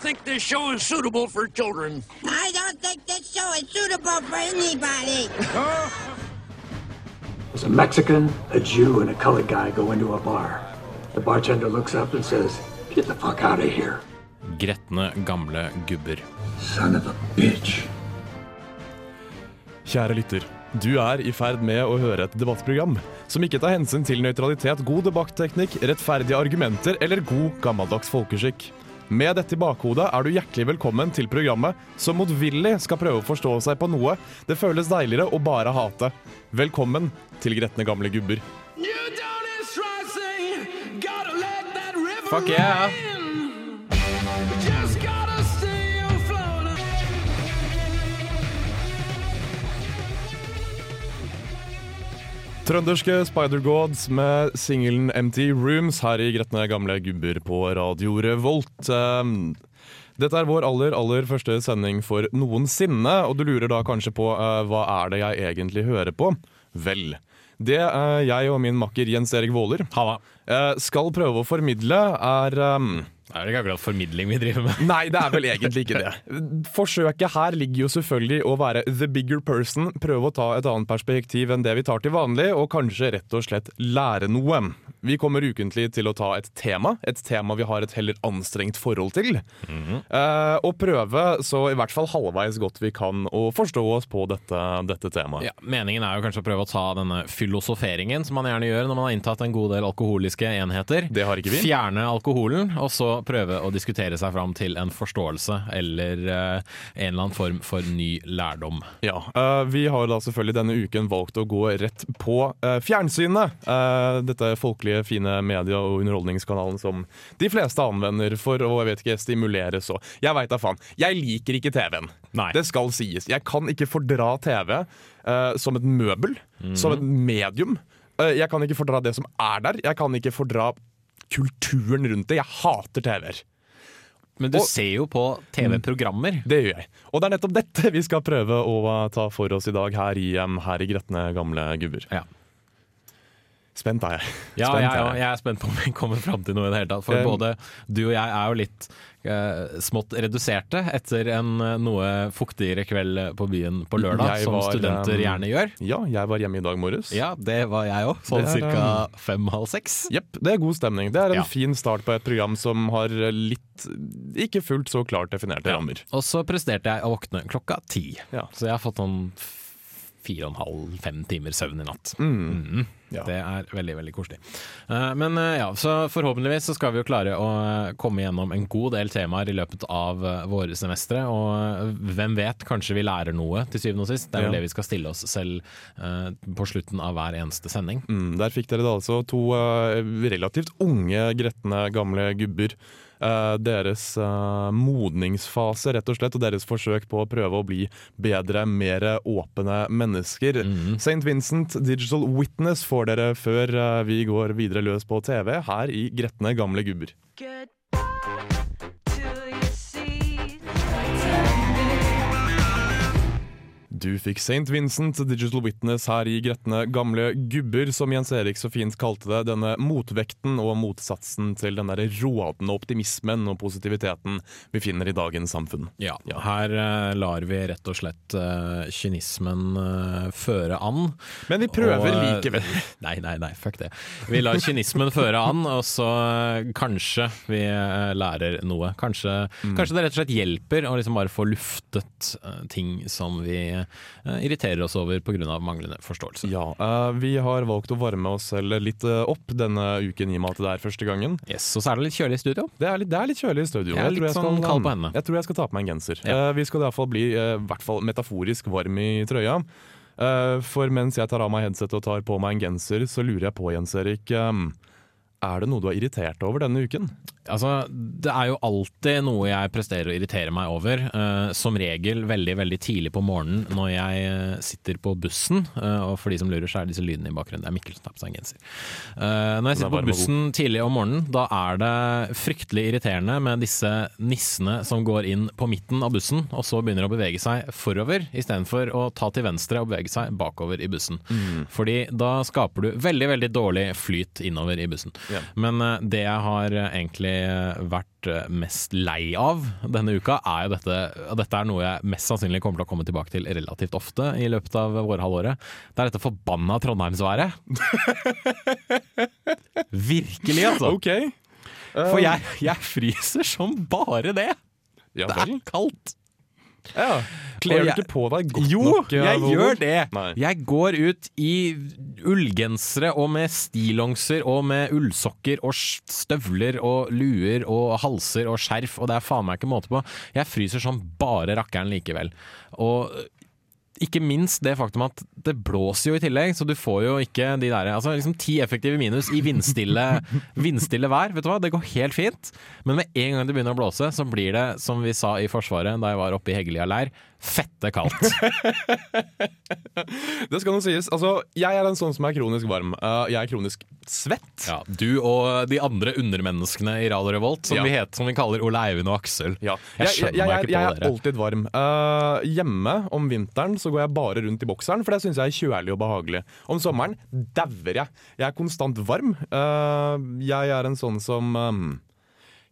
think this show is suitable for children. I don't think this show is suitable for anybody. There's a Mexican, a Jew, and a colored guy go into a bar. The bartender looks up and says, Get the fuck out of here, Gretne gamle gubber. son of a bitch. Kjære lytter, du er i ferd med å høre et debattprogram som ikke tar hensyn til nøytralitet, god debatteknikk, rettferdige argumenter eller god gammeldags folkeskikk. Med dette i bakhodet er du hjertelig velkommen til programmet som motvillig skal prøve å forstå seg på noe det føles deiligere å bare hate. Velkommen til Gretne gamle gubber. Fuck yeah! Trønderske Spider-Gods med singelen Empty Rooms her i Gretne gamle gubber på Radio Revolt. Um, Dette er vår aller aller første sending for noensinne, og du lurer da kanskje på uh, hva er det jeg egentlig hører på? Vel, det uh, jeg og min makker Jens Erik Våler uh, skal prøve å formidle, er um, Det er ikke akkurat formidling vi driver med. Nei, det er vel egentlig ikke det. Forsøket her ligger jo selvfølgelig å være the bigger person, prøve å ta et annet perspektiv enn det vi tar til vanlig, og kanskje rett og slett lære noe. Vi kommer ukentlig til å ta et tema, et tema vi har et heller anstrengt forhold til. eh, og prøve så i hvert fall halvveis godt vi kan å forstå oss på dette, dette temaet. Ja, meningen er jo kanskje å prøve å ta denne filosoferingen som man gjerne gjør når man har inntatt en god del alkoholiske enheter. Det har ikke vi. Fjerne alkoholen, og så prøve å diskutere seg fram til en forståelse eller eh, en eller annen form for ny lærdom. Ja, eh, Vi har da selvfølgelig denne uken valgt å gå rett på eh, fjernsynet. Eh, dette folkelige, fine media- og underholdningskanalen som de fleste anvender for å jeg vet ikke, stimulere så. Jeg veit da faen. Jeg liker ikke TV-en. Det skal sies. Jeg kan ikke fordra TV uh, som et møbel, som et medium. Uh, jeg kan ikke fordra det som er der. Jeg kan ikke fordra kulturen rundt det. Jeg hater TV-er. Men du Og- ser jo på TV-programmer. Det gjør jeg. Og det er nettopp dette vi skal prøve å ta for oss i dag her i, her i Gretne gamle gubber. Ja. Spent er jeg. Ja, Spent jeg, er jeg er spent på om vi kommer fram til noe i det hele tatt. For Um, både du og jeg er jo litt uh, smått reduserte etter en uh, noe fuktigere kveld på byen på lørdag, som var, studenter um, gjerne gjør. Ja, jeg var hjemme i dag morges. Ja, det var jeg òg. Sånn um, fem-halv seks. Jepp, det er god stemning. Det er en Ja. fin start på et program som har litt ikke fullt så klart definerte rammer. Og så presterte jeg å våkne klokka ti. Ja. Så jeg har fått sånn f- fire og en halv, fem timer søvn i natt. Mm. Mm. Ja. Det er veldig, veldig koselig. Eh, Men eh, ja, så forhåpentligvis så skal vi jo klare å eh, komme gjennom en god del temaer i løpet av våre semestre. Og hvem vet, kanskje vi lærer noe til syvende og sist. Det er jo Ja. det vi skal stille oss selv på slutten av hver eneste sending. Mm, der fikk dere da altså to relativt unge, gretne, gamle gubber. Uh, deres uh, modningsfase, rett og slett, og deres forsøk på å prøve å bli bedre, mer åpne mennesker. St. Vincent Digital Witness får dere før uh, vi går videre løs på TV, her i Gretne gamle gubber. Du fikk St. Vincent Digital Witness her i Gretne gamle gubber, som Jens Erik så fint kalte det. Denne motvekten og motsatsen til den der rådende optimismen og positiviteten vi finner i dagens samfunn. Ja, her uh, lar vi rett og slett uh, kynismen uh, føre an. Men vi prøver Og, likevel. Nei, nei, nei, fuck det. Vi lar kynismen føre an, og så kanskje vi lærer noe. Kanskje, Mm. kanskje det rett og slett hjelper å liksom bare få luftet ting som vi irriterer oss over pga. manglende forståelse. Ja, eh, vi har valgt å varme oss selv litt eh, opp denne uken i og med at det er første gangen. Yes, Og så er det litt kjølig i studio. Det er litt, det er litt kjølig i studio. Jeg er tror litt skal, sånn kald på hendene. Jeg tror jeg skal ta på meg en genser. Ja. Eh, vi skal i hvert fall bli eh, hvert fall metaforisk varm i trøya. Eh, for mens jeg tar av meg headsetet og tar på meg en genser, så lurer jeg på, Jens Erik eh, Er det noe du har irritert over denne uken? Altså, det er jo alltid noe jeg presterer å irritere meg over. Uh, som regel veldig veldig tidlig på morgenen når jeg eh, sitter på bussen. Uh, og for de som lurer, så er disse lydene i bakgrunnen. Det er Mikkel som tar på seg en genser. Uh, når jeg er sitter på bussen tidlig om morgenen, da er det fryktelig irriterende med disse nissene som går inn på midten av bussen, og så begynner å bevege seg forover, istedenfor å ta til venstre og bevege seg bakover i bussen. Fordi da skaper du veldig, veldig dårlig flyt innover i bussen. Yeah. Men det jeg har egentlig jeg vært eh, mest lei av denne uka, er jo dette og Dette er noe jeg mest sannsynlig kommer til å komme tilbake til relativt ofte i løpet av vårhalvåret. Det er dette forbanna Trondheimsværet. Virkelig, altså. OK. For jeg, jeg fryser som bare det. Ja Det er kaldt. Ja. Kler du ikke på deg godt Jo, nok? Jo, jeg gjør det! Nei. Jeg går ut i ullgensere og med stillongser og med ullsokker og støvler og luer og halser og skjerf, og det er faen meg ikke måte på. Jeg fryser som bare rakkeren likevel. Og ikke minst det faktum at det blåser jo i tillegg, så du får jo ikke de der Altså liksom ti effektive minus i vindstille, vindstille vær. Vet du hva, det går helt fint. Men med en gang det begynner å blåse, så blir det, som vi sa i Forsvaret da jeg var oppe i Heggelia leir, fette kaldt. Det skal nå sies. Altså, jeg er en sånn som er kronisk varm. Uh, jeg er kronisk svett. Ja, du og de andre undermenneskene i Radio Revolt, som, Ja. vi, heter, som vi kaller Ole Eivind og Aksel. Ja. Jeg Jeg, jeg, jeg er alltid varm. Uh, hjemme om vinteren så går jeg bare rundt i bokseren, for det syns jeg er kjølig og behagelig. Om sommeren dauer jeg. Jeg er konstant varm. Uh, jeg er en sånn som um,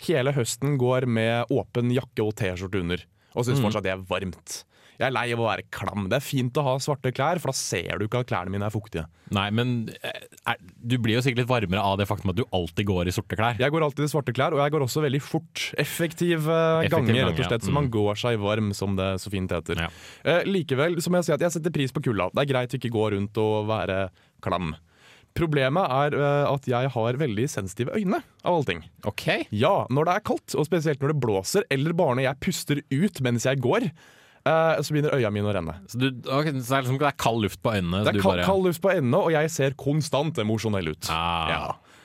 hele høsten går med åpen jakke og T-skjorte under, og syns fortsatt det er varmt. Jeg er lei av å være klam. Det er fint å ha svarte klær, for da ser du ikke at klærne mine er fuktige. Nei, men eh, er, du blir jo sikkert litt varmere av det faktum at du alltid går i sorte klær. Jeg går alltid i svarte klær, og jeg går også veldig fort. Effektiv, eh, Effektiv gange, rett og slett. ja. Så man Mm. går seg varm, som det så fint heter. Ja. Eh, likevel så må jeg si at jeg setter pris på kulda. Det er greit å ikke gå rundt og være klam. Problemet er eh, at jeg har veldig sensitive øyne, av alle ting. Ok. Ja, når det er kaldt, og spesielt når det blåser, eller bare når jeg puster ut mens jeg går, eh, så begynner øya mine å renne. Så, du, okay, så det er liksom det er kald luft på øynene? Det du er kald, bare- kald luft på øynene, og jeg ser konstant emosjonell ut. Ah. Ja.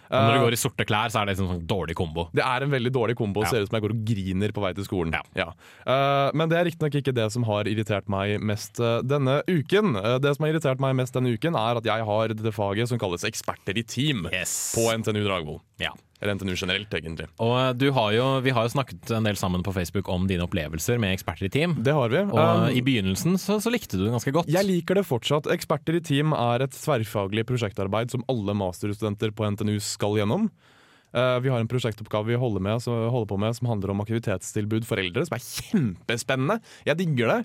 Men når du Eh, går i sorte klær, så er det en sånn dårlig kombo. Det er en veldig dårlig kombo. Ja. Ser ut som jeg går og griner på vei til skolen. Ja. Eh, men det er riktignok ikke det som har irritert meg mest eh, denne uken. Det som har irritert meg mest denne uken, er at jeg har dette faget som kalles eksperter i team Yes. på NTNU Dragvoll. Ja. Eller NTNU generelt, egentlig. Og eh, du har jo, vi har jo snakket en del sammen på Facebook om dine opplevelser med eksperter i team. Det har vi. Og Um, i begynnelsen så, så likte du det ganske godt. jeg liker det fortsatt. Eksperter i team er et tverrfaglig prosjektarbeid som alle masterstudenter på NTNU skal gjennom. Eh, vi har en prosjektoppgave vi holder, med, holder på med som handler om aktivitetstilbud for eldre, som er kjempespennende. Jeg digger det.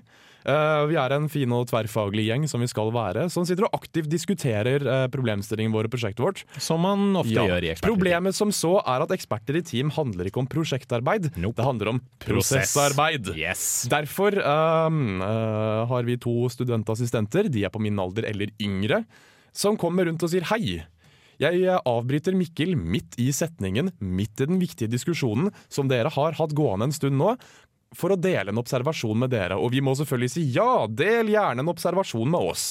Eh, vi er en fin og tverrfaglig gjeng som vi skal være, som sitter og aktivt diskuterer problemstillingen vår og prosjektet vårt. Som man ofte Ja. gjør i eksperter. Problemet som så er at eksperter i team handler ikke om prosjektarbeid, Nope. det handler om prosessarbeid. Yes. Derfor um, uh, har vi to studentassistenter, de er på min alder eller yngre, som kommer rundt og sier hei. Jeg avbryter Mikkel midt i setningen, midt i den viktige diskusjonen som dere har hatt gående en stund nå, for å dele en observasjon med dere. Og vi må selvfølgelig si ja, del gjerne en observasjon med oss.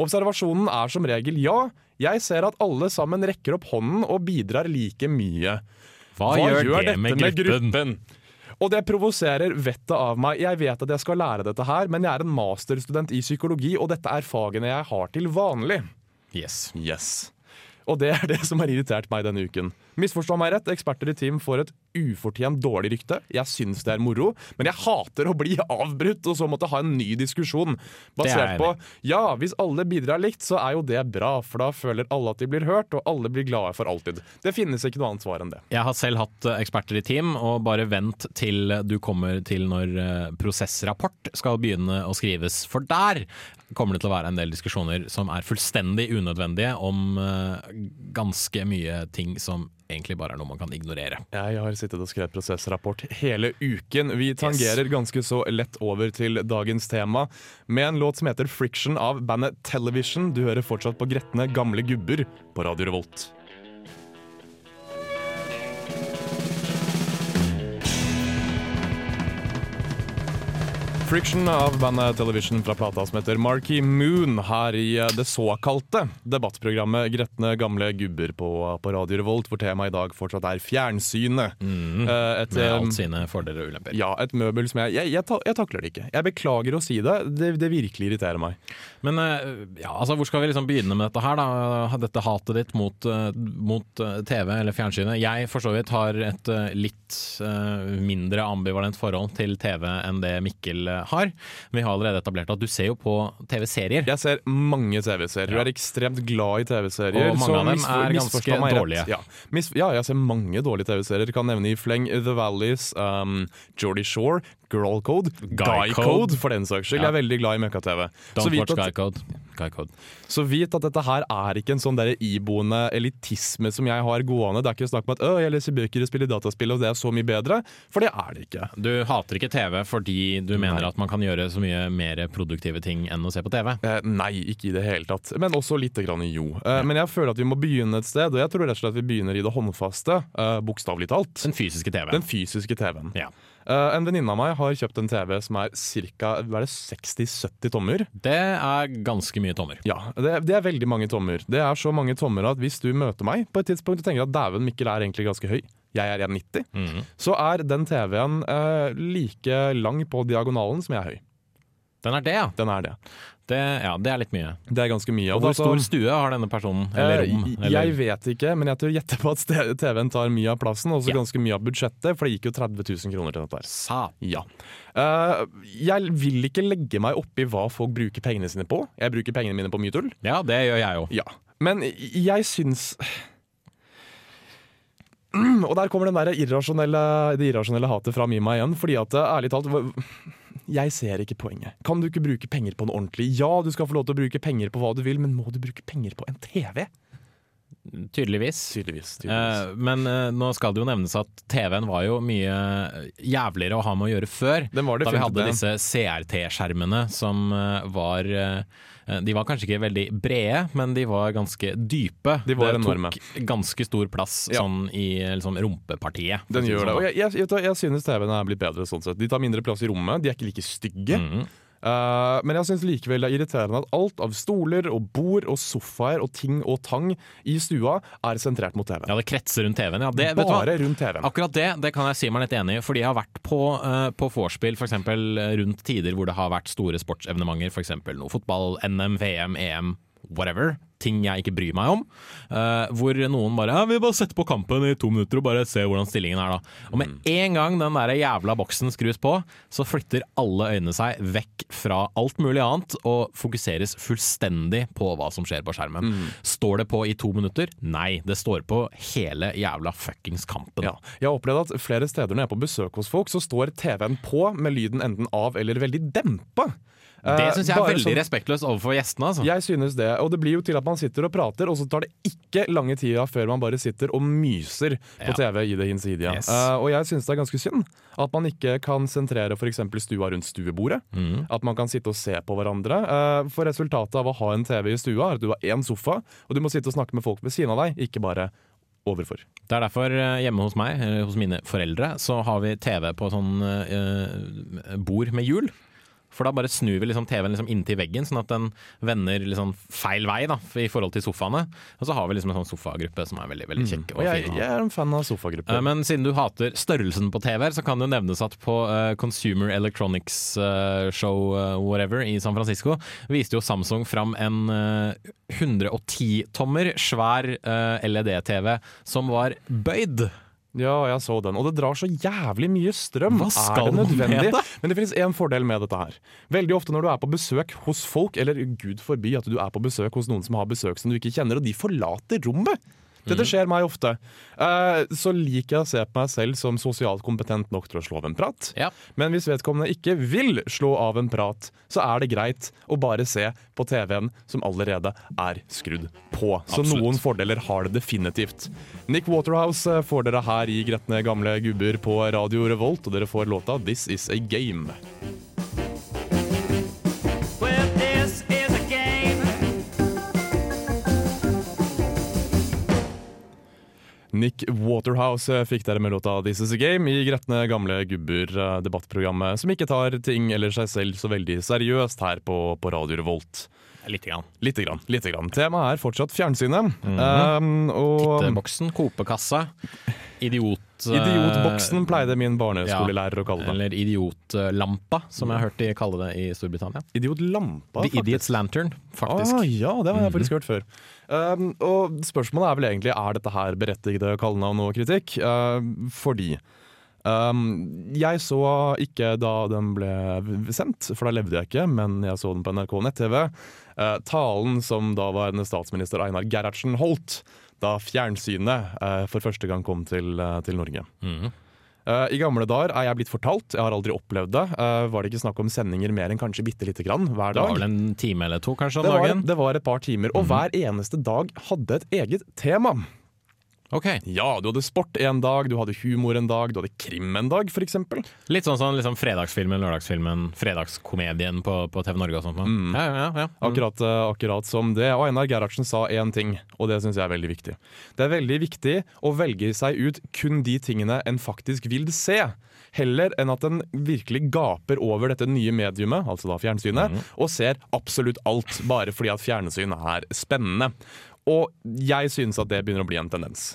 Observasjonen er som regel ja. Jeg ser at alle sammen rekker opp hånden og bidrar like mye. Hva, gjør, det med gruppen? Og det provoserer vettet av meg. Jeg vet at jeg skal lære dette her, men jeg er en masterstudent i psykologi, og dette er fagene jeg har til vanlig. Yes. Yes. Og det er det som har irritert meg denne uken. Misforstå meg rett, eksperter i team får et ufortjent dårlig rykte. Jeg syns det er moro, men jeg hater å bli avbrutt og så måtte ha en ny diskusjon. Er Basert på ja, hvis alle bidrar likt, så er jo det bra, for da føler alle at de blir hørt, og alle blir glade for alltid. Det finnes ikke noe annet svar enn det. Jeg har selv hatt eh, eksperter i team, og bare vent til du kommer til når eh, prosessrapport skal begynne å skrives. For der kommer det til å være en del diskusjoner som er fullstendig unødvendige om eh, ganske mye ting som egentlig bare er noe man kan ignorere. Jeg har sittet og skrevet prosessrapport hele uken. Vi tangerer ganske så lett over til dagens tema med en låt som heter 'Friction' av bandet Television. Du hører fortsatt på gretne gamle gubber på Radio Revolt. Friction av bandet Television fra plata som heter Marky Moon her i eh, det såkalte debattprogrammet Gretne gamle gubber på, på Radio Revolt, hvor temaet i dag fortsatt er fjernsynet. Mm, et, Med eh, alt sine fordeler og ulemper. ja, et møbel som jeg Jeg, jeg, jeg takler det ikke. Jeg beklager å si det. Det, det virkelig irriterer meg. Men eh, ja, altså, hvor skal vi liksom begynne med dette her, da? Dette hatet ditt mot, eh, mot eh, TV eller fjernsynet. Jeg for så vidt har et eh, litt eh, mindre ambivalent forhold til TV enn det Mikkel har. Vi har allerede etablert at du ser jo på TV-serier. Jeg ser mange TV-serier. Du Ja. er ekstremt glad i TV-serier. Og mange av dem er ganske dårlige. Ja. Ja, jeg ser mange dårlige TV-serier. Kan nevne i fleng The Valleys, um, Geordie Shore, Girl Code, Guy, Code. For den saks skyld. Ja. Jeg er veldig glad i møkka-TV. Don't watch at- Guy Code. Code. så vit at dette her er ikke en sånn der iboende elitisme som jeg har gående. Det er ikke snakk om at «Å, jeg leser bøker og spiller dataspill og det er så mye bedre, for det er det ikke. Du hater ikke TV fordi du mener Nei. at man kan gjøre så mye mer produktive ting enn å se på TV? Eh, nei, ikke i det hele tatt. Men også litt grann jo. Eh, Men jeg føler at vi må begynne et sted, og jeg tror rett og slett at vi begynner i det håndfaste, eh, bokstavelig talt. Den fysiske TV. Den fysiske TV-en. Ja. Eh, en venninne av meg har kjøpt en TV som er ca. 60-70 tommer. Det er ganske mye tommer. Ja, det, det er veldig mange tommer. Det er så mange tommer at hvis du møter meg på et tidspunkt og tenker at dæven, Mikkel er egentlig ganske høy, jeg er 1,90, mm. så er den TV-en uh, like lang på diagonalen som jeg er høy. Den er det, ja. Den er det. Det, ja. det er litt mye. Det er ganske mye. Og hvor stor så- stue har denne personen? Eller rom? Eller? Jeg vet ikke, men jeg tør gjette på at TV-en tar mye av plassen, og også Ja. ganske mye av budsjettet, for det gikk jo 30 000 kroner til dette. her. Sa. Ja. Uh, jeg vil ikke legge meg opp i hva folk bruker pengene sine på. Jeg bruker pengene mine på mye tull. Ja, det gjør jeg jo. Ja. Men jeg syns Mm, Og der kommer den der irrasjonelle, det irrasjonelle hatet fra meg igjen. Fordi at ærlig talt Jeg ser ikke poenget. Kan du ikke bruke penger på noe ordentlig? Ja, du skal få lov til å bruke penger på hva du vil, men må du bruke penger på en TV? Tydeligvis. Tydeligvis. Eh, men eh, nå skal det jo nevnes at TV-en var jo mye jævligere å ha med å gjøre før. Den var Da vi hadde den. disse CRT-skjermene som eh, var eh, De var kanskje ikke veldig brede, men de var ganske dype. De var det enorme. tok ganske stor plass Ja. sånn i liksom, rumpepartiet. Den gjør det. sånn, Og jeg, jeg, jeg synes TV-en er blitt bedre sånn sett. De tar mindre plass i rommet, de er ikke like stygge. Mhm. Eh, men jeg syns likevel det er irriterende at alt av stoler og bord og sofaer og ting og tang i stua er sentrert mot TV. Ja, det kretser rundt TV-en. Ja, det? Bare rundt TV-en. Akkurat det det kan jeg si meg litt enig i, fordi jeg har vært på, uh, på vorspiel f.eks. rundt tider hvor det har vært store sportsevenementer, f.eks. noe fotball, NM, VM, EM, whatever. Ting jeg ikke bryr meg om. Uh, hvor noen bare ja, 'Vi bare setter på kampen i to minutter og bare ser hvordan stillingen er', da. Og med en gang den der jævla boksen skrus på, så flytter alle øynene seg vekk fra alt mulig annet og fokuseres fullstendig på hva som skjer på skjermen. Står det på i to minutter? Nei, det står på hele jævla fuckings kampen. Ja. Jeg har opplevd at flere steder når jeg er på besøk hos folk, så står TV-en på med lyden enten av eller veldig dempa. Det Eh, syns jeg er bare veldig sånn- respektløst overfor gjestene. Altså. Jeg synes det, og det blir jo til at man sitter og prater, og så tar det ikke lange tida før man bare sitter og myser på Ja. TV i det hinsidige. Yes. Uh, og jeg synes det er ganske synd at man ikke kan sentrere f.eks. stua rundt stuebordet. Mm. At man kan sitte og se på hverandre. Uh, for resultatet av å ha en TV i stua er at du har én sofa, og du må sitte og snakke med folk ved siden av deg, ikke bare overfor. Det er derfor hjemme hos meg, eller hos mine foreldre, så har vi TV på sånn eh, bord med hjul. For da bare snur vi liksom TV-en liksom inntil veggen, sånn at den vender liksom feil vei da, i forhold til sofaene. Og så har vi liksom en sånn sofagruppe som er veldig veldig kjekk. Og jeg, jeg er en fan av sofagrupper. Eh, Men siden du hater størrelsen på TV-er, så kan det jo nevnes at på eh, Consumer Electronics eh, Show whatever i San Francisco viste jo Samsung fram en eh, 110-tommer svær LED-TV som var bøyd. Ja, jeg så den. Og det drar så jævlig mye strøm. Hva skal er det nødvendig? det? Men det finnes én fordel med dette her. Veldig ofte når du er på besøk hos folk, eller gud forby at du er på besøk hos noen som har besøk som du ikke kjenner, og de forlater rommet. Dette skjer meg ofte. Uh, så liker jeg å se på meg selv som sosialt kompetent nok til å slå av en prat. Ja. Men hvis vedkommende ikke vil slå av en prat, så er det greit å bare se på TV-en som allerede er skrudd på. Så Absolutt. noen fordeler har det definitivt. Nick Waterhouse eh, får dere her i Gretne gamle gubber på Radio Revolt, og dere får låta 'This Is A Game'. Nick Waterhouse eh, fikk dere med låta 'This Is A Game' i Gretne gamle gubber, eh, debattprogrammet som ikke tar ting eller seg selv så veldig seriøst her på, på Radio Revolt. Lite grann. Lite grann. lite grann. Temaet er fortsatt fjernsynet. um, og Titteboksen, kopekassa, idiot... eh, Idiotboksen pleide min barneskolelærer å kalle det. Eller idiotlampa, som jeg har hørt de kalle det i Storbritannia. Idiotlampa, The Idiot's Lantern, faktisk. Ah, ja, det har jeg faktisk hørt før. Um, og spørsmålet er vel egentlig er dette her berettigede kallenavn og kritikk. Uh, fordi Um, jeg så ikke da den ble sendt, for da levde jeg ikke, men jeg så den på NRK nett-TV. Uh, talen som daværende statsminister Einar Gerhardsen holdt da fjernsynet eh, for første gang kom til, eh, til Norge. Eh, I gamle dager er jeg blitt fortalt, jeg har aldri opplevd det, uh, var det ikke snakk om sendinger mer enn kanskje bitte lite grann hver Det var vel en time eller to kanskje om Det var, det var et par timer, og hver eneste dag hadde et eget tema. Ok, Ja, du hadde sport en dag, du hadde humor en dag, du hadde krim en dag, eksempel. Litt sånn som liksom fredagsfilmen, lørdagsfilmen, fredagskomedien på, på TV Norge og sånt. Mm. Ja, ja, ja. Mm. Akkurat, eh, akkurat som det. Og Einar Gerhardsen sa én ting, og det syns jeg er veldig viktig. Det er veldig viktig å velge seg ut kun de tingene en faktisk vil se. Heller enn at en virkelig gaper over dette nye mediumet, altså da fjernsynet, Mm. og ser absolutt alt bare fordi at fjernsyn er spennende. Og jeg synes at det begynner å bli en tendens.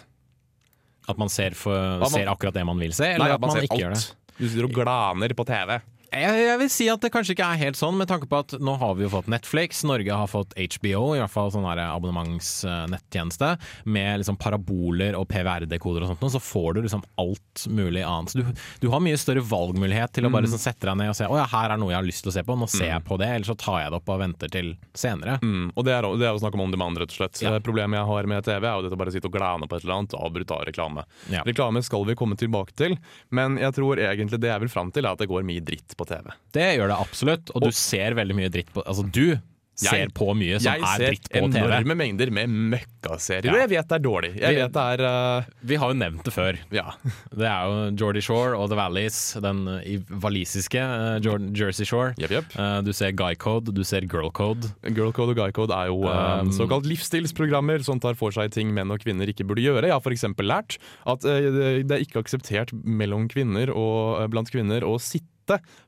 At man ser, for, man- ser akkurat det man vil se, eller Nei, at man, man ikke gjør det? Du sitter og glaner på TV. Jeg, jeg vil si at det kanskje ikke er helt sånn, med tanke på at nå har vi jo fått Netflix, Norge har fått HBO, i hvert fall sånn der abonnementsnettjeneste, med liksom paraboler og PVR-dekoder og sånt, så får du liksom alt mulig annet. Så du, du har mye større valgmulighet til å bare sånn sette deg ned og se å ja, her er noe jeg har lyst til å se på, nå ser jeg på det, eller så tar jeg det opp og venter til senere. Mm, og det er, det er å snakke om on demand, rett og slett. Ja. Eh, Problemet jeg har med TV, er jo dette bare å sitte og glane på et eller annet avbryte av reklame. Ja. Reklame skal vi komme tilbake til, men jeg tror egentlig det jeg vil fram til, er at det går mye dritt på TV. Det gjør det absolutt, og du ser veldig mye dritt på Altså, du ser Jeg- på mye som er dritt på TV. Jeg ser enorme mengder med møkkaserier, Ja. jeg vet det er dårlig. Jeg Vi- vet det er uh... Vi har jo nevnt det før. Ja. Det er jo Geordie Shore og The Valleys, den eh, walisiske uh, Jersey Shore. Yep, yep. Uh, Du ser Guy Code, du ser Girl Code. Girl Code og Guy Code er jo Um, såkalt livsstilsprogrammer som tar for seg ting menn og kvinner ikke burde gjøre. Jeg har f.eks. lært at det- er ikke akseptert mellom kvinner og blant kvinner å sitte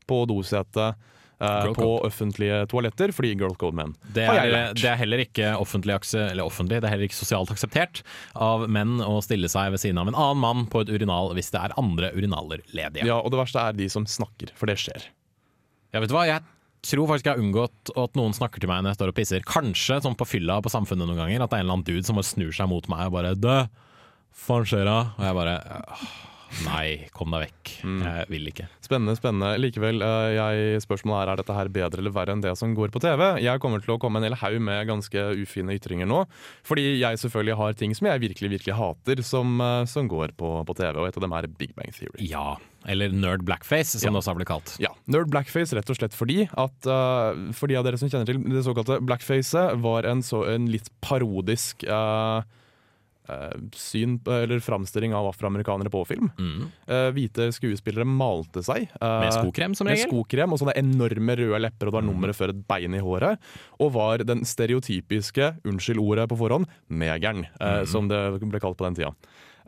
på dosetet Girl på offentlige toaletter fordi girl code menn. Det er, det er heller ikke offentlig, eller offentlig, det er heller ikke sosialt akseptert av menn å stille seg ved siden av en annen mann på et urinal hvis det er andre urinaler ledige. Ja, og det verste er de som snakker, for det skjer. Ja, vet du hva? Jeg tror faktisk jeg har unngått at noen snakker til meg når jeg står og pisser. Kanskje sånn på fylla på Samfunnet noen ganger, at det er en eller annen dude som bare snur seg mot meg og bare Dø, faen skjer da? Og jeg bare «Åh, Nei, kom deg vekk. Mm. Jeg vil ikke. Spennende, spennende. Likevel, eh, jeg, spørsmålet er er dette her bedre eller verre enn det som går på TV. Jeg kommer til å komme en hel haug med ganske ufine ytringer nå. Fordi jeg selvfølgelig har ting som jeg virkelig virkelig hater, som, eh, som går på, på TV. Og et av dem er Big Bang Theory. Ja. Eller nerd blackface, som Ja. det også har blitt kalt. Ja, Nerd blackface rett og slett fordi at uh, For de av dere som kjenner til det såkalte blackfacet, var en, så, en litt parodisk eh, syn på- eller framstilling av afroamerikanere på film. Eh, hvite skuespillere malte seg. eh, Mm. Med skokrem, som med skokrem og sånne enorme røde lepper og det var Mm. nummeret før et bein i håret. Og var den stereotypiske, unnskyld ordet på forhånd, negeren, eh, Mm. som det ble kalt på den tida.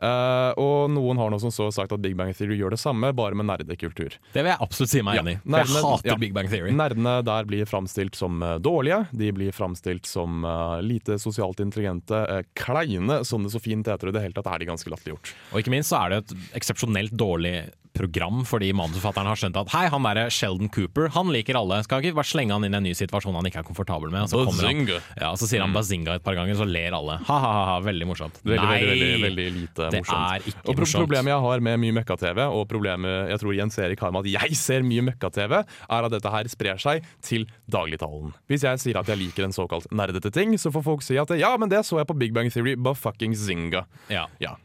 Eh, og noen har nå som så sagt at Big Bang Theory gjør det samme, bare med nerdekultur. Det vil jeg absolutt si meg Ja, enig i. For Jeg hater ja. Big Bang Theory. Nerdene der blir framstilt som eh, dårlige, de blir framstilt som uh, lite sosialt intelligente, uh, kleine, som det så fint heter. I det hele tatt er de ganske latterliggjort. Og ikke minst så er det et eksepsjonelt dårlig program fordi manusforfatteren har skjønt at hei, han derre Sheldon Cooper, han liker alle. Skal ikke bare slenge han inn i en ny situasjon han ikke er komfortabel med. Og så, han, ja, så sier han bazinga et par ganger, så ler alle. Ha-ha-ha, veldig morsomt. Veldig, Nei! veldig, veldig, veldig lite det morsomt. er ikke og pro morsomt. Problemet jeg har med mye møkka-TV, og problemet jeg tror Jens Erik har med at jeg ser mye møkka-TV, er at dette her sprer seg til dagligtalen. Hvis jeg sier at jeg liker en såkalt nerdete ting, så får folk si at ja, men det så jeg på Big Bang Theory, but fucking zinga. Ja, Ja.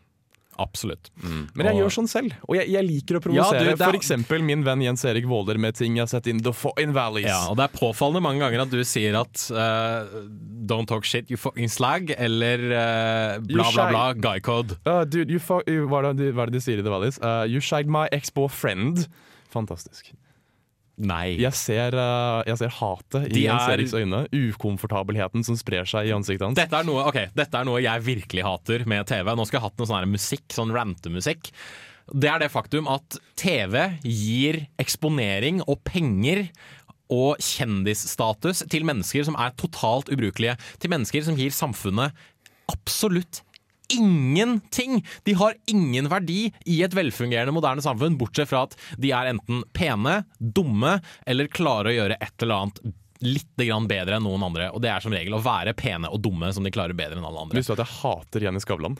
Absolutt. Men jeg Og- gjør sånn selv, og jeg, jeg liker å Ja, provosere. du, er- For min venn Jens Erik Våler med ting jeg har sett in The Foreign Valleys. Ja, og det er påfallende mange ganger at du sier at uh, don't talk shit, you fucking slag, eller uh, bla, bla, bla, guy code. Uh, dude, hva, er det, de- er sier i The Valleys? Uh, you shagged my ex-boyfriend. Fantastisk. Nei. Jeg ser, uh, jeg ser hatet i Jens er- Eriks øyne. Ukomfortabelheten som sprer seg i ansiktet hans. Dette er, noe, okay, dette er noe jeg virkelig hater med TV. Nå skulle jeg hatt noe sånn musikk, sånn rantemusikk. Det er det faktum at TV gir eksponering og penger og kjendisstatus til mennesker som er totalt ubrukelige. Til mennesker som gir samfunnet absolutt ingenting! De har ingen verdi i et velfungerende, moderne samfunn, bortsett fra at de er enten pene, dumme eller klarer å gjøre et eller annet litt bedre enn noen andre. Og det er som regel å være pene og dumme som de klarer bedre enn alle andre. Visste du at jeg hater Jenny Skavlan?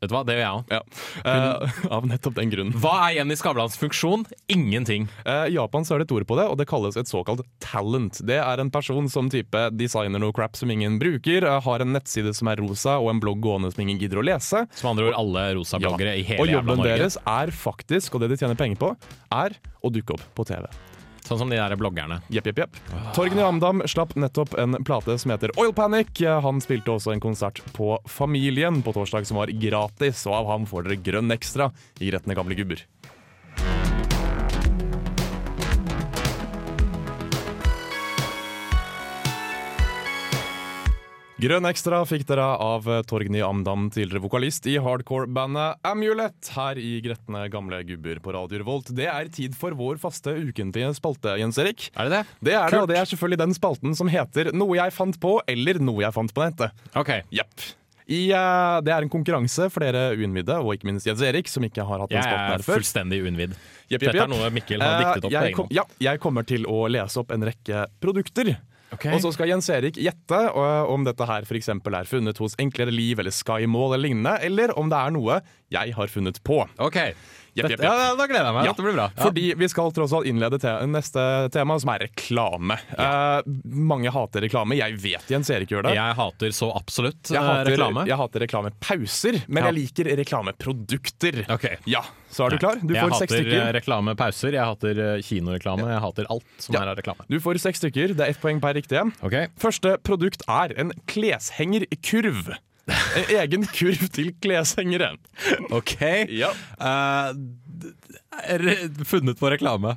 Vet du hva, det gjør jeg òg. Ja. Uh, av nettopp den grunnen. Hva er Jenny Skavlans funksjon? Ingenting. Eh, I Japan så er det et ord på det, og det kalles et såkalt talent. Det er en person som type designer noe crap som ingen bruker, uh, har en nettside som er rosa og en blogg gående som ingen gidder å lese. Som andre ord alle rosa bloggere i hele jævla Norge. og jobben deres er faktisk, og det de tjener penger på, er å dukke opp på TV. Sånn som de der bloggerne. Jepp, jepp, jepp. Torgny Amdam slapp nettopp en plate som heter Oil Panic. Han spilte også en konsert på Familien på torsdag som var gratis, og av ham får dere grønn ekstra i Gretne gamle gubber. Grønn ekstra fikk dere av Torgny Amdam, tidligere vokalist i hardcore-bandet Amulet, her i Gretne gamle gubber på Radio Revolt. Det er tid for vår faste ukentlige spalte, Jens Erik. Er det det? Det er det, og det er selvfølgelig den spalten som heter Noe jeg fant på, eller Noe jeg fant på nettet. OK. Jepp. I, eh, det er en konkurranse for dere uinnvidde, og ikke minst Jens Erik, som ikke har hatt den Jeg spalten er her før. fullstendig uinnvidd. Yep, yep, yep. Dette er noe Mikkel har diktet opp Uh, jeg kom. Ja, jeg kommer til å lese opp en rekke produkter. Ok. Og så skal Jens Erik gjette øh, om dette her for eksempel er funnet hos Enklere Liv eller Skymall eller lignende, eller om det er noe jeg har funnet på. Ok. Jepp, jepp, jepp. ja, da gleder jeg meg. Ja, Dette blir bra. Fordi vi skal tross alt innlede te neste tema, som er reklame. Eh, mange hater reklame. Jeg vet Jens Erik gjør det. Jeg hater så absolutt Jeg eh, hater, reklame. jeg hater reklamepauser, men jeg liker reklameprodukter. Ok. Ja, Så er du klar? Du jeg får seks hater Jeg hater reklamepauser, jeg hater eh, kinoreklame, jeg hater alt som er av reklame. Du får seks stykker. Det er ett poeng per riktige. Okay. Første produkt er en kleshengerkurv. En egen kurv til kleshengere. Ok. Ja. Uh, funnet på reklame.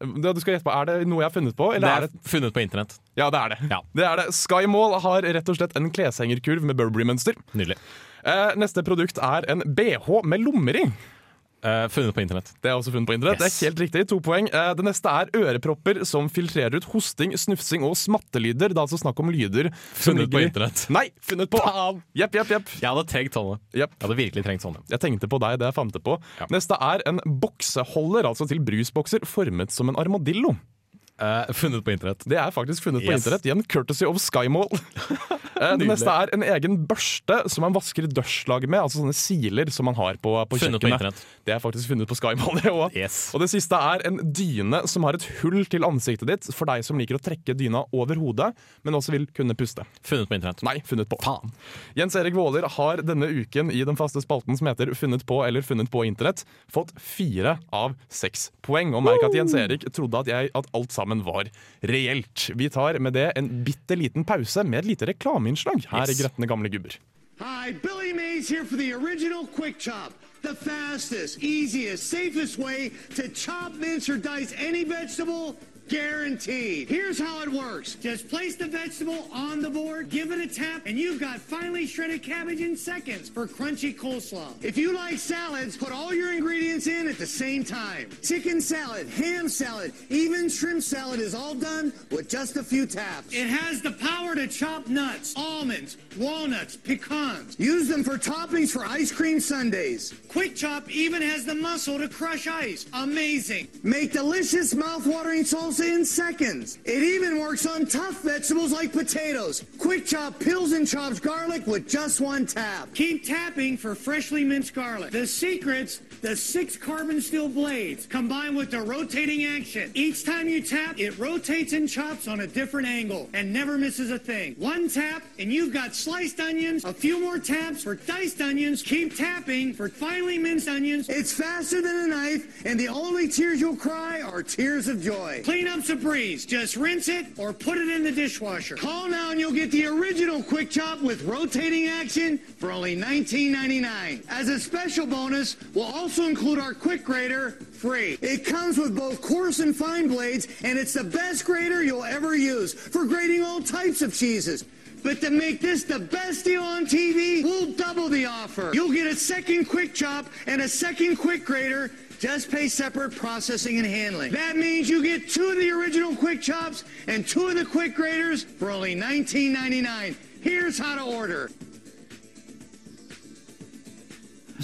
Ja, du skal gjette på, Er det noe jeg har funnet på? Det er er det funnet på internett. Ja, det er det. Ja. det, er det. Skymall har rett og slett en kleshengerkurv med Burberry-mønster. Nydelig. Uh, neste produkt er en BH med lommer i. Eh, funnet på internett. Det er også funnet på internett. Yes. Det er helt riktig, to poeng. Uh, det neste er ørepropper som filtrerer ut hosting, snufsing og smattelyder. Det er altså snakk om lyder Funnet på internett. Nei, funnet på! Jepp, jepp, jepp. Jeg hadde trengt sånne. Yep. Jeg hadde virkelig trengt sånne. Jeg tenkte på deg, det jeg fant det på. Ja. Neste er en bokseholder, altså til brusbokser, formet som en armadillo. Eh, funnet på internett. Det er faktisk funnet på Yes. internett, igjen courtesy of Skymall. Eh, det neste er en egen børste som man vasker dørslag med, altså sånne siler som man har på, på på kjøkkenet. internett. Det er faktisk funnet på Skymall, det òg. Yes. Og det siste er en dyne som har et hull til ansiktet ditt, for deg som liker å trekke dyna over hodet, men også vil kunne puste. Funnet på internett. Nei, funnet på. Faen. Jens Erik Våler har denne uken i den faste spalten som heter Funnet på eller funnet på internett, fått fire av seks poeng. Og merk at Jens Erik trodde at, jeg, at alt sammen var reelt. Vi tar med det en bitte liten pause med et lite reklameinnslag her Yes. i Gretne gamle gubber. Hi, Billy Mays here for the original Quick Chop. The fastest, easiest, safest way to chop, mince, or dice any vegetable. Guaranteed. Here's how it works. Just place the vegetable on the board, give it a tap, and you've got finely shredded cabbage in seconds for crunchy coleslaw. If you like salads, put all your ingredients in at the same time. Chicken salad, ham salad, even shrimp salad is all done with just a few taps. It has the power to chop nuts, almonds, walnuts, pecans. Use them for toppings for ice cream sundaes. Quick Chop even has the muscle to crush ice. Amazing. Make delicious mouth-watering salsa in seconds. It even works on tough vegetables like potatoes. Quick Chop peels and chops garlic with just one tap. Keep tapping for freshly minced garlic. The secret's the six carbon steel blades combined with the rotating action. Each time you tap, it rotates and chops on a different angle and never misses a thing. One tap and you've got sliced onions, a few more taps for diced onions. Keep tapping for finely minced onions. It's faster than a knife and the only tears you'll cry are tears of joy. Cleanup's a breeze. Just rinse it or put it in the dishwasher. Call now and you'll get the original Quick Chop with rotating action for only $19.99. As a special bonus, we'll also include our Quick Grater free. It comes with both coarse and fine blades, and it's the best grater you'll ever use for grating all types of cheeses. But to make this the best deal on TV, we'll double the offer. You'll get a second quick chop and a second quick grater. Just pay separate processing and handling. That means you get two of the original quick chops and two of the quick graters for only $19.99. Here's how to order.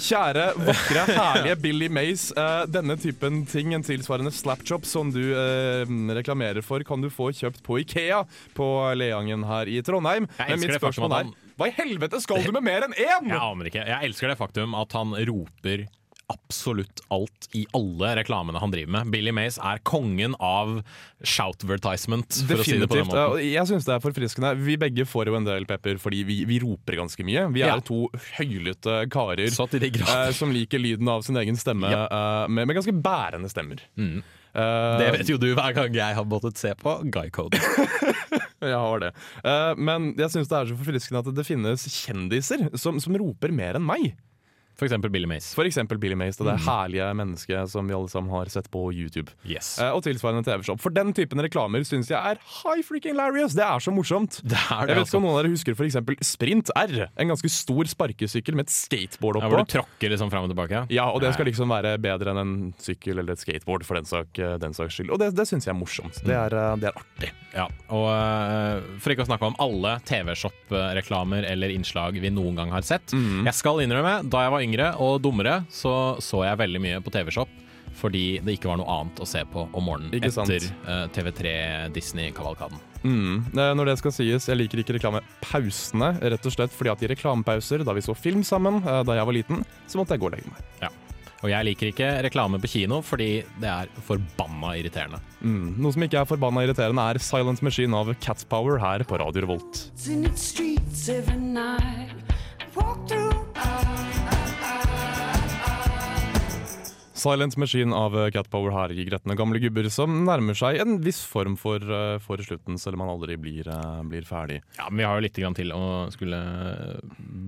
Kjære, vakre, herlige Billy Mays. Uh, denne typen ting, en tilsvarende slapchop som du uh, reklamerer for, kan du få kjøpt på Ikea på Leangen her i Trondheim. Jeg Men mitt spørsmål er, Hva i helvete skal du med mer enn én?! Jeg aner ikke. Jeg elsker det faktum at han roper absolutt alt i alle reklamene han driver med. Billy Mays er kongen av shoutvertisement, for å si det på den Definitivt. måten. Jeg syns det er forfriskende. Vi begge får jo en del pepper fordi vi, vi roper ganske mye. Vi er Ja. to høylytte karer eh, som liker lyden av sin egen stemme, eh, med, med ganske bærende stemmer. Mm. Uh, Det vet jo du hver gang jeg har måttet se på Guy Code. Jeg har det. Uh, men jeg syns det er så forfriskende at det finnes kjendiser som, som roper mer enn meg. For eksempel Billy Mays. For eksempel Billy Mays, det Mm. det herlige mennesket som vi alle sammen har sett på YouTube. Yes. Eh, og tilsvarende TV-shop. For den typen reklamer syns jeg er high freaking hilarious. Det er så morsomt. Det er det, jeg vet ikke altså. om noen av dere husker for eksempel Sprint R. En ganske stor sparkesykkel med et skateboard oppå. Ja, hvor du tråkker liksom fram og tilbake. Ja, og det skal liksom være bedre enn en sykkel eller et skateboard for den, sak, eh, den saks skyld. Og det, det syns jeg er morsomt. Det er, eh, det er artig. Ja, og øh, For ikke å snakke om alle TV-shop-reklamer eller innslag vi noen gang har sett. Mm. Jeg skal innrømme, da jeg var yngre og dummere, så så jeg veldig mye på TV-shop. Fordi det ikke var noe annet å se på om morgenen Ikke etter uh, TV3 Disney-kavalkaden. Mm. Eh, Når det skal sies, jeg liker ikke reklamepausene, rett og slett fordi at i reklamepauser, da vi så film sammen eh, da jeg var liten, så måtte jeg gå og legge meg. Ja. Og jeg liker ikke reklame på kino fordi det er forbanna irriterende. Mm. Noe som ikke er forbanna irriterende, er Silent Machine av Catspower her på Radio Revolt. in its. Walk through. Silent Machine av Cat Power her i gretne gamle gubber som nærmer seg en viss form for, eh, for slutten, selv om man aldri blir, eh, blir ferdig. Ja, Men vi har jo litt grann til å skulle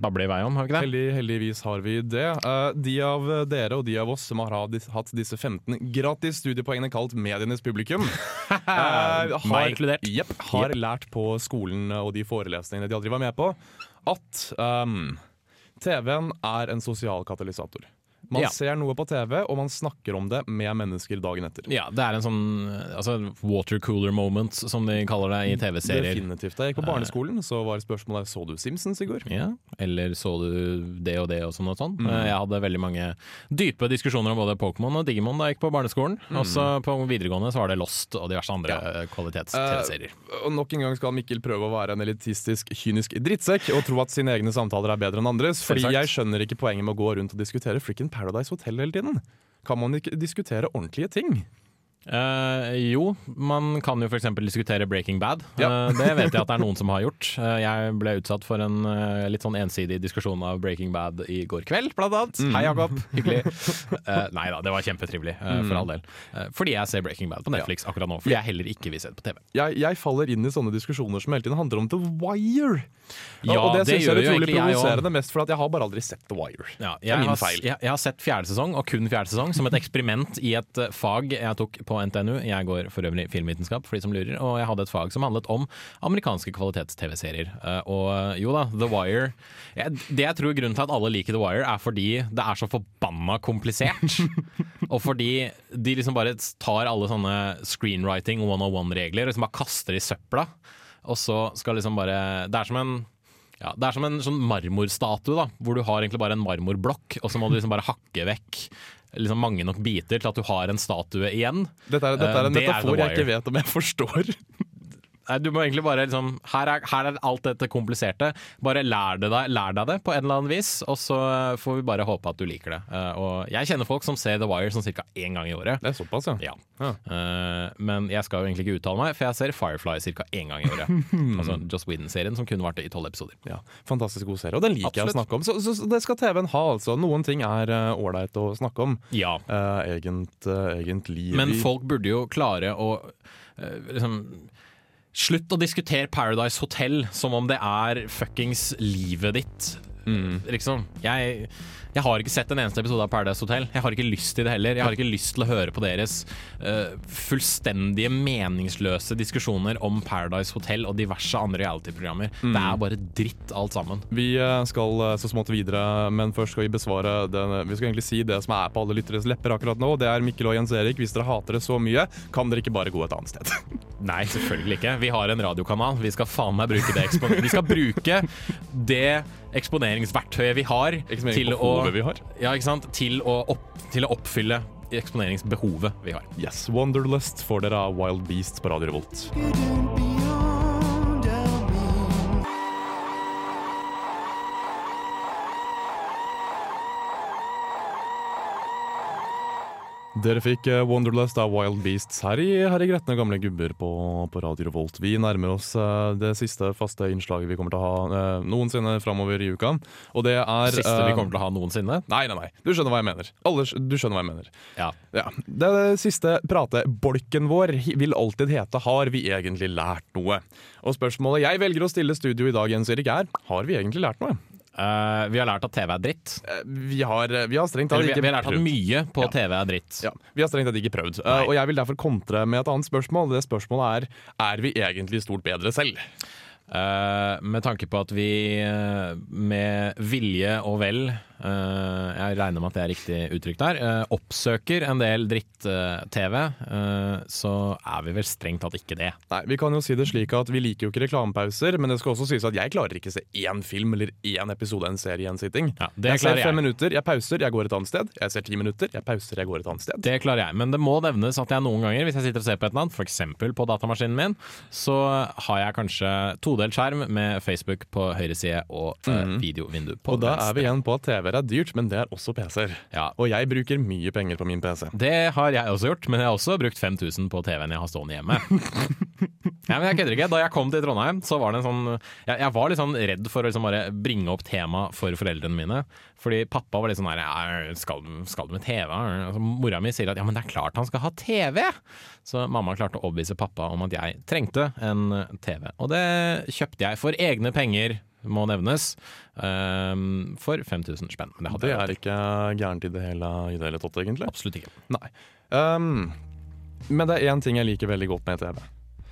bable i vei om, har vi ikke det? Heldig, heldigvis har vi det. Eh, de av dere og de av oss som har hatt- disse 15 gratis studiepoengene kalt Medienes publikum, eh, har, Meg inkludert. Yep, har lært på skolen og de forelesningene de aldri var med på, at um, TV-en er en sosial katalysator. Man Ja. ser noe på TV, og man snakker om det med mennesker dagen etter. Ja, det er en sånn altså, water cooler moment, som de kaller det i TV-serier. Definitivt. Da jeg gikk på barneskolen, så var spørsmålet så du Simpsons i går. Ja, eller så du det og det og sånn og sånn. Mm. Eh, Jeg hadde veldig mange dype diskusjoner om både Pokémon og Digimon da jeg gikk på barneskolen. Mm. Også på videregående så var det Lost og diverse andre ja. kvalitets-TV-serier. Og nok en gang skal Mikkel prøve å være en elitistisk, kynisk drittsekk og tro at sine egne samtaler er bedre enn andres. Fordi jeg skjønner ikke poenget med å gå rundt og diskutere frikken Paradise Hotel hele tiden. Kan man ikke diskutere ordentlige ting? Eh, jo, man kan jo f.eks. diskutere Breaking Bad. Ja. Uh, det vet jeg at det er noen som har gjort. Uh, jeg ble utsatt for en eh, litt sånn ensidig diskusjon av Breaking Bad i går kveld, blant annet. Mm. Hei, Jakob. Hyggelig. Eh, nei da, det var kjempetrivelig, eh, Mm. for all del. Eh, fordi jeg ser Breaking Bad på Netflix akkurat nå. Fordi jeg heller ikke vil se det på TV. Jeg, jeg faller inn i sånne diskusjoner som hele tiden handler om The Wire. Ja, og det, det synes jeg er utrolig provoserende, mest fordi jeg har bare aldri sett The Wire. Ja, det er jeg, min har, feil. jeg, jeg har sett fjerde sesong, og kun fjerde sesong, som et eksperiment i et eh, fag jeg tok på NTNU. Jeg går for øvrig filmvitenskap, for de som lurer, og jeg hadde et fag som handlet om amerikanske kvalitets-TV-serier. Eh, Og eh, jo da, The Wire Det jeg tror grunnen til at alle liker The Wire, er fordi det er så forbanna komplisert. og fordi de liksom bare tar alle sånne screenwriting 101-regler og liksom bare kaster i søpla. Og så skal liksom bare Det er som en ja, Det er som en sånn marmorstatue, da, hvor du har egentlig bare en marmorblokk, og så må du liksom bare hakke vekk liksom mange nok biter til at du har en statue igjen. Dette er, dette er en Eh, metafor jeg ikke vet om jeg forstår. Du må egentlig bare liksom Her er, her er alt dette kompliserte. Bare lær, deg, lær deg det på en eller annen vis, og så får vi bare håpe at du liker det. Eh, og jeg kjenner folk som ser The Wire sånn ca. én gang i året. Det er såpass, ja. Ja. Ja. Eh, men jeg skal jo egentlig ikke uttale meg, for jeg ser Firefly ca. én gang i året. altså Joss Whedon-serien som kunne vært det i tolv episoder. Ja, Fantastisk god serie, og den liker jeg å snakke om. Så, så, så det skal TV-en ha, altså. Noen ting er eh, ålreit å snakke om. Ja. Uh, egent, egentlig. Men folk burde jo klare å uh, liksom Slutt å diskutere Paradise Hotel som om det er fuckings livet ditt. Liksom. Jeg, jeg har ikke sett en eneste episode av Paradise Hotel. Jeg har ikke lyst til det heller. Jeg har ikke lyst til å høre på deres uh, fullstendige meningsløse diskusjoner om Paradise Hotel og diverse andre reality-programmer. Det er bare dritt alt sammen. Vi eh, skal eh, så smått videre, men først skal vi besvare den, Vi skal egentlig si det som er på alle lytteres lepper akkurat nå. Det er Mikkel og Jens Erik. Hvis dere hater det så mye, kan dere ikke bare gå et annet sted. Nei, selvfølgelig ikke. Vi har en radiokanal. Vi skal faen meg bruke det eksponentet. Vi skal bruke det eksponeringsverktøyet vi har til å, vi har. ja, ikke sant? Til, å opp, til å oppfylle eksponeringsbehovet vi har. Yes, Wanderlust får dere av Wild Beasts på Radio Revolt. Dere fikk eh, Wonderlust av Wild Beasts her i, her i Gretne gamle gubber på, på Radio Revolt. Vi nærmer oss eh, det siste faste innslaget vi kommer til å ha eh, noensinne framover i uka. Og det er Siste vi kommer til å ha noensinne. Nei, nei, nei. Du skjønner hva jeg mener. Alle, du skjønner hva jeg mener. Ja. Ja. Det siste pratebolken vår vil alltid hete 'Har vi egentlig lært noe?' Og spørsmålet jeg velger å stille studio i dag, Jens Erik, er 'Har vi egentlig lært noe?' Eh, vi har lært at TV er dritt. Eh, Vi har, vi har strengt tatt ikke vi, vi har lært at mye på TV er dritt. Ja, Vi har strengt tatt ikke prøvd. Uh, og jeg vil derfor kontre med et annet spørsmål. Det spørsmålet er er vi egentlig stort bedre selv. Uh, med tanke på at vi eh, med vilje og vel, eh, jeg regner med at det er riktig uttrykk der, eh, oppsøker en del dritt-TV, eh, så er vi vel strengt tatt ikke det. Nei, Vi kan jo si det slik at vi liker jo ikke reklamepauser, men det skal også sies at jeg klarer ikke se én film eller én episode av en serie i en sitting. Ja, det jeg ser fem jeg. minutter, jeg pauser, jeg går et annet sted. Jeg ser ti minutter, jeg pauser, jeg går et annet sted. Det klarer jeg, men det må nevnes at jeg noen ganger, hvis jeg sitter og ser på et eller annet, f.eks. på datamaskinen min, så har jeg kanskje todelt skjerm med Facebook på høyre side og mm. videovindu på Mhm. Og da er vi igjen på at TV-er er dyrt, men det er også PC-er. Ja. Og jeg bruker mye penger på min PC. Det har jeg også gjort, men jeg har også brukt 5000 på TV-en jeg har stående hjemme. ja, men jeg kødder ikke. Da jeg kom til Trondheim, så var det en sånn Jeg, jeg var litt sånn redd for å liksom bare bringe opp tema for foreldrene mine. Fordi pappa var litt sånn her skal, skal du med TV? Altså, mora mi sier at ja, men det er klart han skal ha TV! Så mamma klarte å overbevise pappa om at jeg trengte en TV. Og det kjøpte jeg for egne penger, må nevnes, um, for 5000 spenn. Men det hadde Det er ikke gærent i det hele, i det hele tatt, egentlig. absolutt ikke. Nei. Um, men det er én ting jeg liker veldig godt med TV.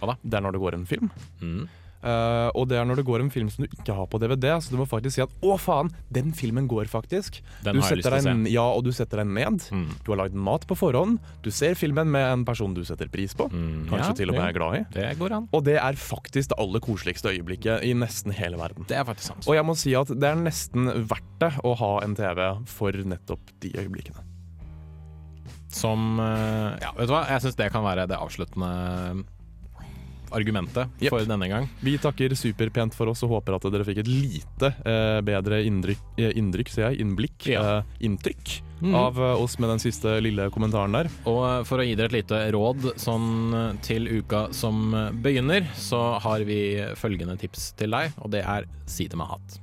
Hva da? Det er når det går en film. Mm. Uh, og det er når det går en film som du ikke har på DVD, så du må faktisk si at 'å faen, den filmen går faktisk'. Den du har jeg lyst til å deg, ja, og du setter deg ned. Mm. Du har lagd mat på forhånd. Du ser filmen med en person du setter pris på. Mm, Kanskje ja, til og med er glad i. Det går an. Og det er faktisk det aller koseligste øyeblikket i nesten hele verden. Det er faktisk sant. Og jeg må si at det er nesten verdt det å ha en TV for nettopp de øyeblikkene. Som eh, Ja, vet du hva? Jeg syns det kan være det avsluttende argumentet yep. for denne gang. Vi takker superpent for oss og håper at dere fikk et lite eh, bedre innrykk, eh, innrykk, sier jeg, innblikk, Ja. eh, inntrykk Mm. av eh, oss med den siste lille kommentaren der. Og eh, for å gi dere et lite råd sånn til uka som begynner, så har vi følgende tips til deg, og det er si det med hat.